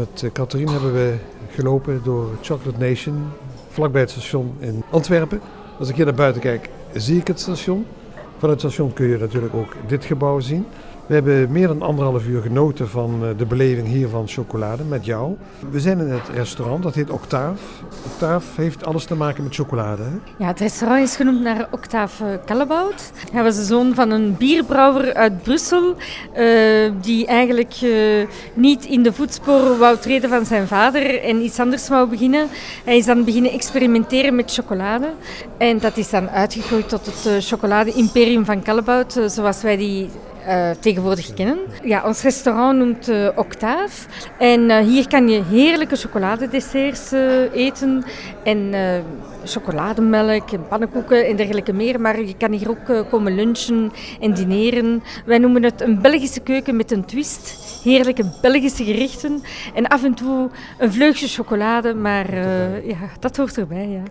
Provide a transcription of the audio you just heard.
Met uh, Catherine hebben we gelopen door Chocolate Nation, vlakbij het station in Antwerpen. Als ik hier naar buiten kijk, zie ik het station. Van het station kun je natuurlijk ook dit gebouw zien. We hebben meer dan anderhalf uur genoten van eh, de beleving hier van chocolade met jou. We zijn in het restaurant, dat heet Octave. Octave heeft alles te maken met chocolade. Hè? Ja, het restaurant is genoemd naar Octave Kallebout. Hij was de zoon van een bierbrouwer uit Brussel, uh, die eigenlijk niet in de voetsporen wou treden van zijn vader en iets anders wou beginnen. Hij is dan beginnen experimenteren met chocolade. En dat is dan uitgegroeid tot het chocolade-imperium van Kallebout, zoals wij die uh, tegenwoordig kennen. Ja, ons restaurant noemt uh, Octave. En uh, hier kan je heerlijke chocoladedesserts eten. En chocolademelk en pannenkoeken en dergelijke meer. Maar je kan hier ook komen lunchen en dineren. Wij noemen het een Belgische keuken met een twist. Heerlijke Belgische gerichten. En af en toe een vleugje chocolade. Maar ja, dat hoort erbij, ja.